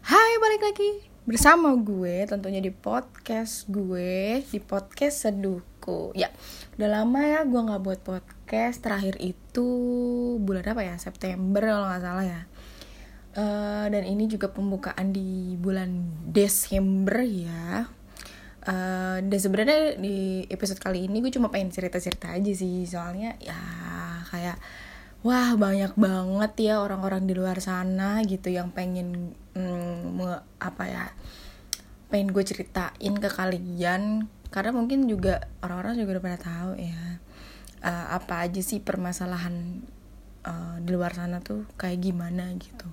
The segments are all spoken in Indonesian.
Hai, balik lagi bersama gue tentunya di podcast gue di podcast seduhku ya udah lama ya gue nggak buat podcast. Terakhir itu bulan apa ya? September kalau nggak salah ya. Uh, dan ini juga pembukaan di bulan Desember ya. Uh, dan sebenarnya di episode kali ini gue cuma pengen cerita-cerita aja sih. Soalnya ya kayak wah banyak banget ya orang-orang di luar sana gitu yang pengen hmm, apa ya pengen gue ceritain ke kalian karena mungkin juga orang-orang juga udah pada tahu ya uh, apa aja sih permasalahan uh, di luar sana tuh kayak gimana gitu.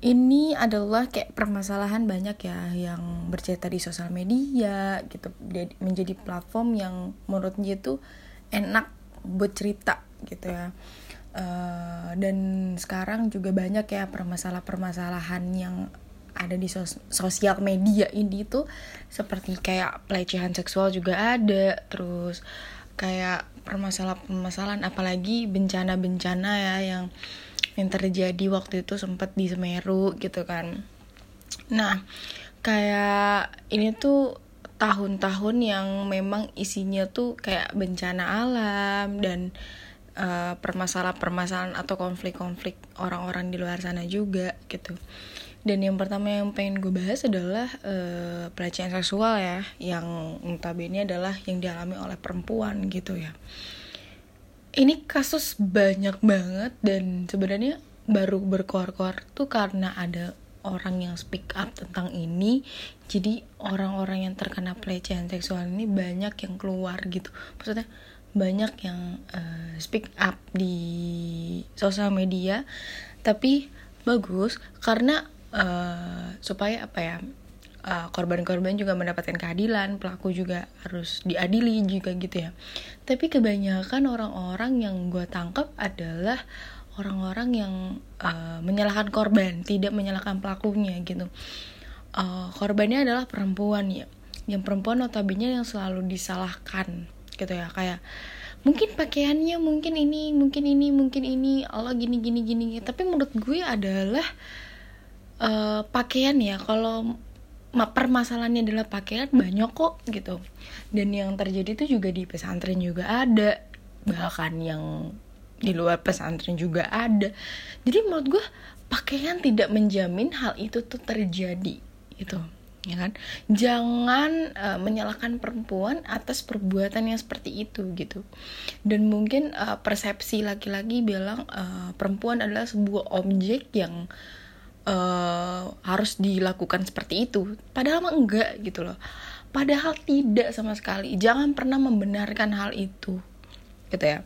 Ini adalah kayak permasalahan banyak ya yang bercerita di sosial media gitu menjadi platform yang menurut dia tuh enak buat cerita gitu ya uh, dan sekarang juga banyak ya permasalahan-permasalahan yang ada di sos sosial media ini tuh. Seperti kayak pelecehan seksual juga ada terus kayak permasalahan-permasalahan apalagi bencana-bencana ya yang yang terjadi waktu itu sempat di Semeru gitu kan. Nah kayak ini tuh tahun-tahun yang memang isinya tuh kayak bencana alam dan uh, permasalahan-permasalahan atau konflik-konflik orang-orang di luar sana juga gitu. Dan yang pertama yang pengen gue bahas adalah uh, pelecehan seksual ya yang notabene adalah yang dialami oleh perempuan gitu ya. Ini kasus banyak banget dan sebenarnya baru berkoar-koar tuh karena ada orang yang speak up tentang ini. Jadi orang-orang yang terkena pelecehan seksual ini banyak yang keluar gitu. Maksudnya banyak yang uh, speak up di sosial media. Tapi bagus karena uh, supaya apa ya korban korban-korban juga mendapatkan keadilan pelaku juga harus diadili juga gitu ya. Tapi kebanyakan orang-orang yang gue tangkap adalah orang-orang yang uh, menyalahkan korban tidak menyalahkan pelakunya gitu. Uh, korbannya adalah perempuan ya. Yang perempuan notabene yang selalu disalahkan gitu ya kayak mungkin pakaiannya mungkin ini mungkin ini mungkin ini Allah gini gini gini tapi menurut gue adalah uh, pakaian ya kalau permasalahannya adalah pakaian banyak kok gitu. Dan yang terjadi itu juga di pesantren juga ada bahkan yang di luar pesantren juga ada. Jadi menurut gue pakaian tidak menjamin hal itu tuh terjadi gitu ya kan? Jangan uh, menyalahkan perempuan atas perbuatan yang seperti itu gitu. Dan mungkin uh, persepsi laki-laki bilang uh, perempuan adalah sebuah objek yang uh, harus dilakukan seperti itu. Padahal mah enggak gitu loh. Padahal tidak sama sekali. Jangan pernah membenarkan hal itu gitu ya.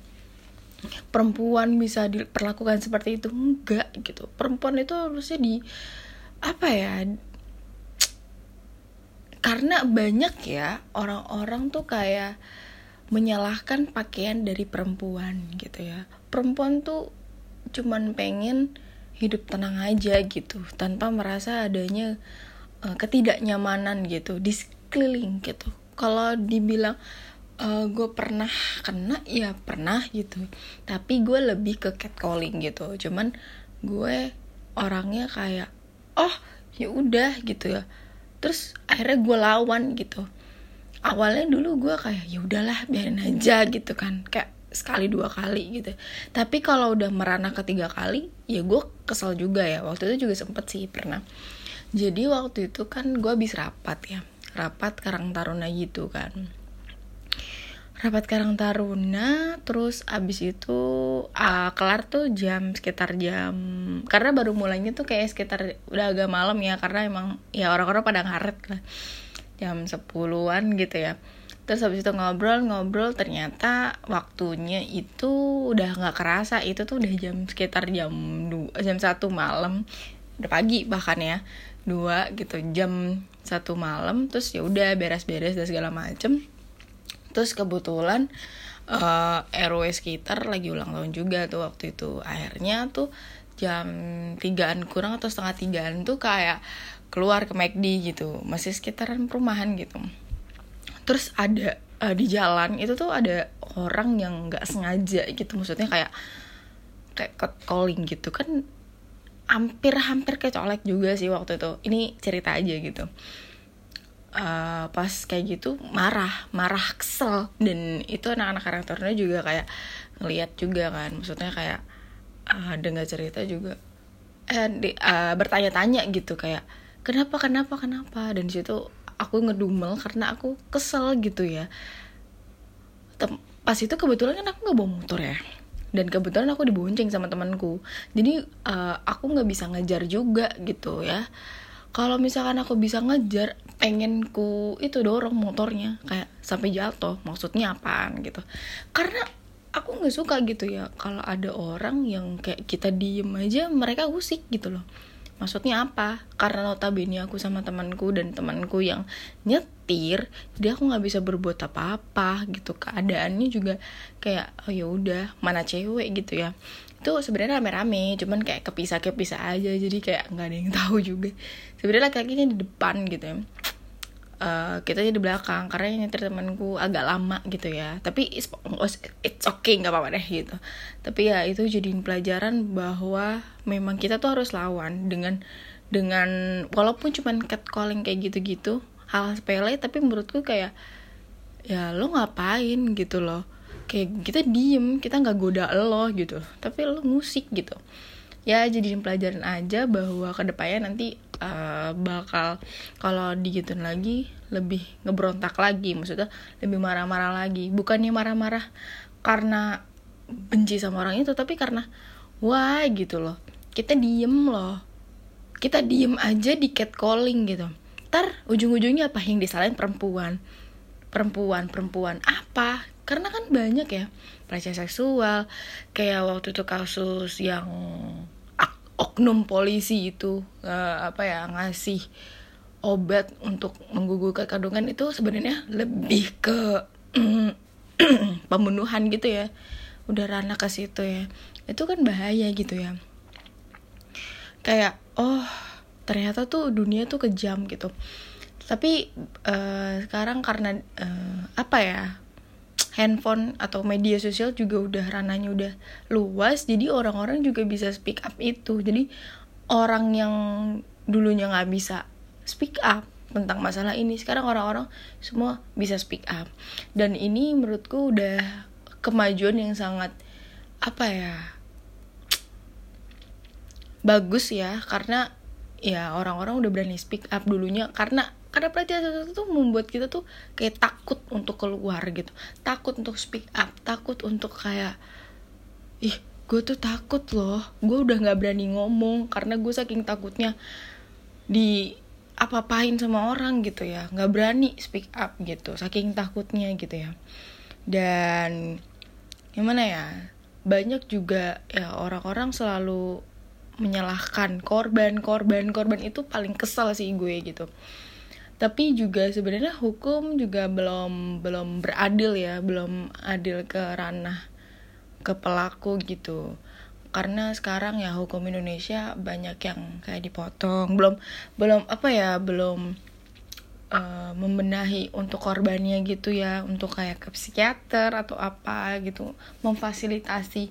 Perempuan bisa diperlakukan seperti itu? Enggak gitu. Perempuan itu harusnya di apa ya karena banyak ya orang-orang tuh kayak menyalahkan pakaian dari perempuan gitu ya. Perempuan tuh cuman pengen hidup tenang aja gitu tanpa merasa adanya uh, ketidaknyamanan gitu di sekeliling gitu. Kalau dibilang uh, gue pernah kena ya pernah gitu. Tapi gue lebih ke catcalling gitu. Cuman gue orangnya kayak oh ya udah gitu ya terus akhirnya gue lawan gitu. Awalnya dulu gue kayak ya udahlah biarin aja gitu kan. Kayak sekali dua kali gitu. Tapi kalau udah merana ketiga kali ya gue kesel juga ya. Waktu itu juga sempet sih pernah. Jadi waktu itu kan gue habis rapat ya. Rapat Karang Taruna gitu kan rapat Karang Taruna terus abis itu uh, kelar tuh jam sekitar jam karena baru mulainya tuh kayak sekitar udah agak malam ya karena emang ya orang-orang pada ngaret lah. Jam sepuluhan gitu ya. Terus habis itu ngobrol-ngobrol ternyata waktunya itu udah nggak kerasa. Itu tuh udah jam sekitar jam dua jam satu malam. Udah pagi bahkan ya. Dua gitu jam satu malam. Terus ya udah beres-beres dan segala macem terus kebetulan uh, eh, RW sekitar lagi ulang tahun juga tuh waktu itu. Akhirnya tuh jam tigaan kurang atau setengah tigaan tuh kayak keluar ke McD gitu. Masih sekitaran perumahan gitu. Terus ada uh, di jalan itu tuh ada orang yang nggak sengaja gitu. Maksudnya kayak kayak calling gitu. Kan hampir-hampir kecolek juga sih waktu itu. Ini cerita aja gitu uh, pas kayak gitu marah marah kesel. Dan itu anak-anak karakternya juga kayak ngeliat juga kan. Maksudnya kayak uh, dengar cerita juga eh, uh, bertanya-tanya gitu kayak kenapa kenapa kenapa? Dan situ aku ngedumel karena aku kesel gitu ya. Tem pas itu kebetulan kan aku nggak bawa motor ya. Dan kebetulan aku dibonceng sama temanku. Jadi uh, aku nggak bisa ngejar juga gitu ya kalau misalkan aku bisa ngejar pengen ku itu dorong motornya kayak sampai jatuh maksudnya apa gitu. Karena aku nggak suka gitu ya kalau ada orang yang kayak kita diem aja mereka usik gitu loh. Maksudnya apa? Karena notabene aku sama temanku dan temanku yang nyetir jadi aku nggak bisa berbuat apa-apa gitu. Keadaannya juga kayak oh ya udah mana cewek gitu ya itu sebenarnya rame-rame cuman kayak kepisah-kepisah aja jadi kayak nggak ada yang tahu juga. Sebenarnya laki-lakinya di depan gitu ya. Uh, kita di belakang karena nyetir temanku agak lama gitu ya. Tapi it's, it's okay nggak apa-apa deh gitu. Tapi ya itu jadi pelajaran bahwa memang kita tuh harus lawan dengan dengan walaupun cuman catcalling kayak gitu-gitu hal sepele tapi menurutku kayak ya lo ngapain gitu loh kayak kita diem kita nggak goda lo gitu. Tapi lo musik gitu. Ya jadi pelajaran aja bahwa ke depannya nanti uh, bakal kalau digituin lagi lebih ngebrontak lagi maksudnya lebih marah-marah lagi. Bukannya marah-marah karena benci sama orang itu tapi karena wah gitu loh. Kita diem loh. Kita diem aja di catcalling gitu. Ntar ujung-ujungnya apa? Yang disalahin perempuan. Perempuan perempuan apa karena kan banyak ya pelecehan seksual kayak waktu itu kasus yang oknum polisi itu uh, apa ya ngasih obat untuk menggugurkan kandungan itu sebenarnya lebih ke pembunuhan gitu ya udah ranah ke situ ya. Itu kan bahaya gitu ya. Kayak oh ternyata tuh dunia tuh kejam gitu. Tapi uh, sekarang karena uh, apa ya handphone atau media sosial juga udah ranahnya udah luas jadi orang-orang juga bisa speak up itu. Jadi orang yang dulunya nggak bisa speak up tentang masalah ini sekarang orang-orang semua bisa speak up. Dan ini menurutku udah kemajuan yang sangat apa ya bagus ya karena ya orang-orang udah berani speak up dulunya karena karena pelecehan itu tuh membuat kita tuh kayak takut untuk keluar gitu. Takut untuk speak up takut untuk kayak ih gue tuh takut loh. Gue udah nggak berani ngomong karena gue saking takutnya di apa-apain sama orang gitu ya. Nggak berani speak up gitu saking takutnya gitu ya. Dan gimana ya banyak juga ya orang-orang selalu menyalahkan korban korban korban itu paling kesel sih gue gitu tapi juga sebenarnya hukum juga belum belum beradil ya belum adil ke ranah ke pelaku gitu. Karena sekarang ya hukum Indonesia banyak yang kayak dipotong. Belum belum apa ya belum uh, membenahi untuk korbannya gitu ya untuk kayak ke psikiater atau apa gitu. Memfasilitasi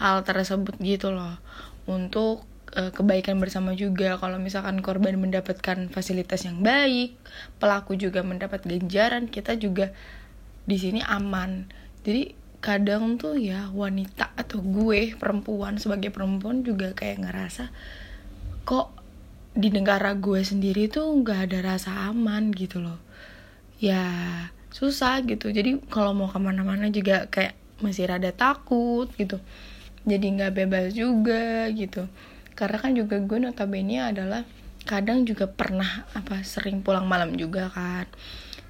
hal tersebut gitu loh. Untuk uh, kebaikan bersama juga. Kalau misalkan korban mendapatkan fasilitas yang baik pelaku juga mendapat ganjaran kita juga di sini aman. Jadi kadang tuh ya wanita atau gue perempuan sebagai perempuan juga kayak ngerasa kok di negara gue sendiri tuh nggak ada rasa aman gitu loh. Ya susah gitu. Jadi kalau mau ke mana-mana juga kayak masih rada takut gitu. Jadi nggak bebas juga gitu karena kan juga gue notabene adalah kadang juga pernah apa sering pulang malam juga kan.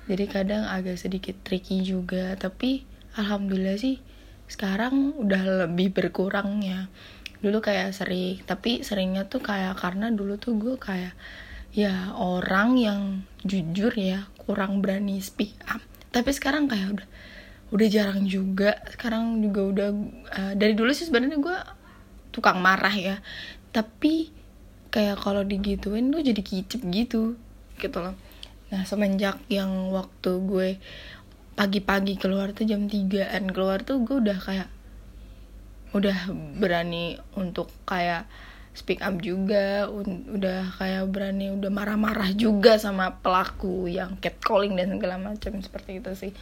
Jadi kadang agak sedikit tricky juga. Tapi alhamdulillah sih sekarang udah lebih berkurang ya dulu kayak sering tapi seringnya tuh kayak karena dulu tuh gue kayak ya orang yang jujur ya kurang berani speak up. Tapi sekarang kayak udah udah jarang juga. Sekarang juga udah uh, dari dulu sih sebenarnya gue tukang marah ya tapi kayak kalau digituin tuh jadi kicip gitu gitu loh. Nah semenjak yang waktu gue pagi-pagi keluar tuh jam 3an keluar tuh gue udah kayak udah berani untuk kayak speak up juga udah kayak berani udah marah-marah juga sama pelaku yang catcalling dan segala macam seperti itu sih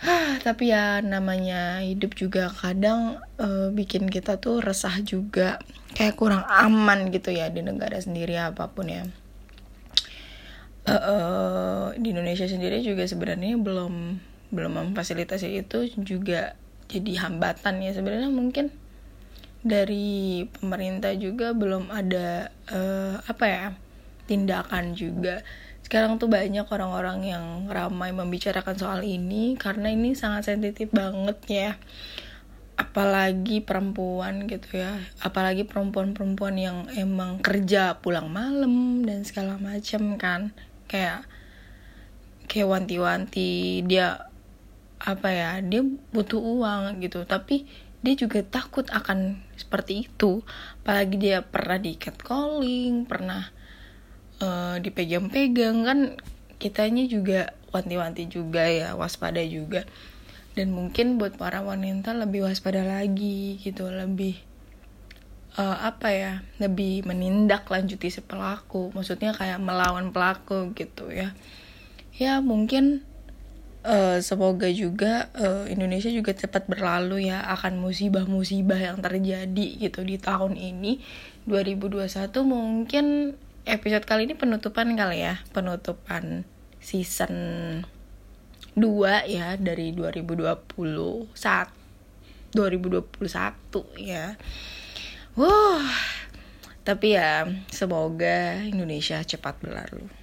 tapi ya namanya hidup juga kadang uh, bikin kita tuh resah juga. Kayak kurang aman gitu ya di negara sendiri apa pun ya. Uh, uh, di Indonesia sendiri juga sebenarnya belum belum memfasilitasi itu juga jadi hambatan ya. Sebenarnya mungkin dari pemerintah juga belum ada uh, apa ya tindakan juga sekarang tuh banyak orang-orang yang ramai membicarakan soal ini karena ini sangat sensitif banget ya. Apalagi perempuan gitu ya. Apalagi perempuan-perempuan yang emang kerja pulang malam dan segala macam kan. Kayak kayak wanti-wanti dia apa ya dia butuh uang gitu. Tapi dia juga takut akan seperti itu. Apalagi dia pernah di catcalling pernah uh, dipegang-pegang. Kan kitanya juga wanti-wanti juga ya waspada juga. Dan mungkin buat para wanita lebih waspada lagi gitu lebih uh, apa ya lebih menindak lanjuti si pelaku. Maksudnya kayak melawan pelaku gitu ya. Ya mungkin uh, semoga juga uh, Indonesia juga cepat berlalu ya akan musibah-musibah yang terjadi gitu di tahun ini. 2021 mungkin episode kali ini penutupan kali ya penutupan season 2 ya dari 2021 2021 ya Wah, tapi ya semoga Indonesia cepat berlalu.